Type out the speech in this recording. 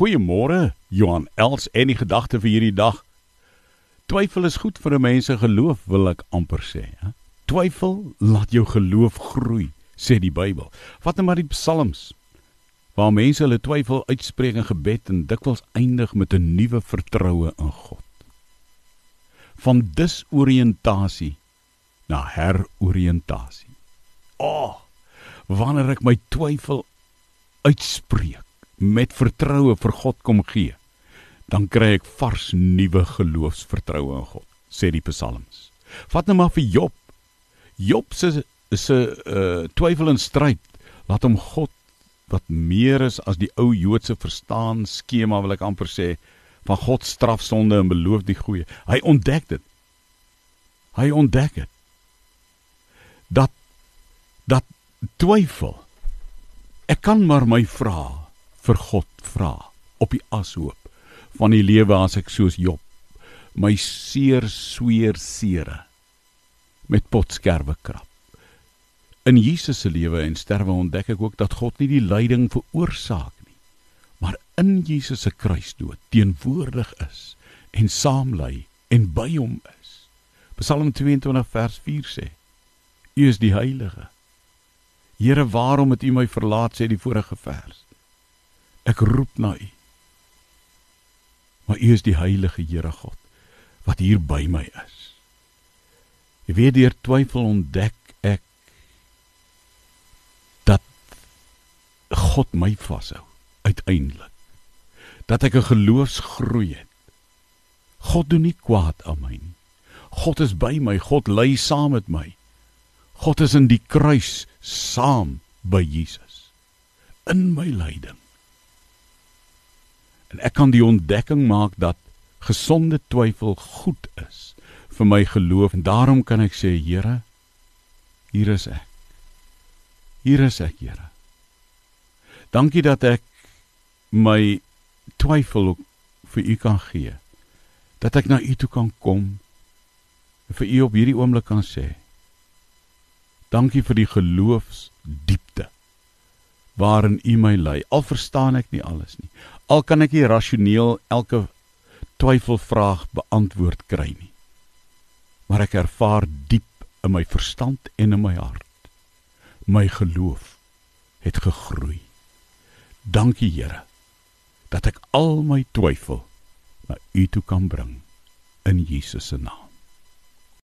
Goeiemôre, Johan Els en die gedagte vir hierdie dag. Twyfel is goed vir 'n mens se geloof, wil ek amper sê, hè. Twyfel laat jou geloof groei, sê die Bybel. Vat net maar die Psalms waar mense hulle twyfel uitspreek in gebed en dikwels eindig met 'n nuwe vertroue in God. Van disoriëntasie na heroriëntasie. O, oh, wanneer ek my twyfel uitspreek met vertroue vir God kom gee, dan kry ek vars nuwe geloofsvertroue in God, sê die Psalms. Vat nou maar vir Job. Job se se uh, twyfel en stryd laat hom God wat meer is as die ou Joodse verstaan skema wil ek amper sê van God straf sonde en beloof die goeie. Hy ontdek dit. Hy ontdek dit. Dat dat twyfel ek kan maar my vra vir God vra op die ashoop van die lewe as ek soos Job my seer sweer sere met potskerwe krap. In Jesus se lewe en sterwe ontdek ek ook dat God nie die lyding veroorsaak nie, maar in Jesus se kruisdood teenwoordig is en saam ly en by hom is. Psalm 22 vers 4 sê: U is die heilige. Here, waarom het U my verlaat sê die vorige vers? Ek roep na U. Maar U is die heilige Here God wat hier by my is. Jy weet deur twyfel ontdek ek dat God my vashou uiteindelik. Dat ek 'n geloofsgroei het. God doen nie kwaad aan my nie. God is by my, God lê saam met my. God is in die kruis saam by Jesus in my lyding. En ek kan die ontdekking maak dat gesonde twyfel goed is vir my geloof en daarom kan ek sê Here hier is ek. Hier is ek, Here. Dankie dat ek my twyfel vir U kan gee. Dat ek na U toe kan kom vir U op hierdie oomblik kan sê. Dankie vir die geloofsdiepte waarin U my lei. Al verstaan ek nie alles nie. Al kan ek nie rasioneel elke twyfelvraag beantwoord kry nie. Maar ek ervaar diep in my verstand en in my hart my geloof het gegroei. Dankie Here dat ek al my twyfel na U toe kan bring in Jesus se naam.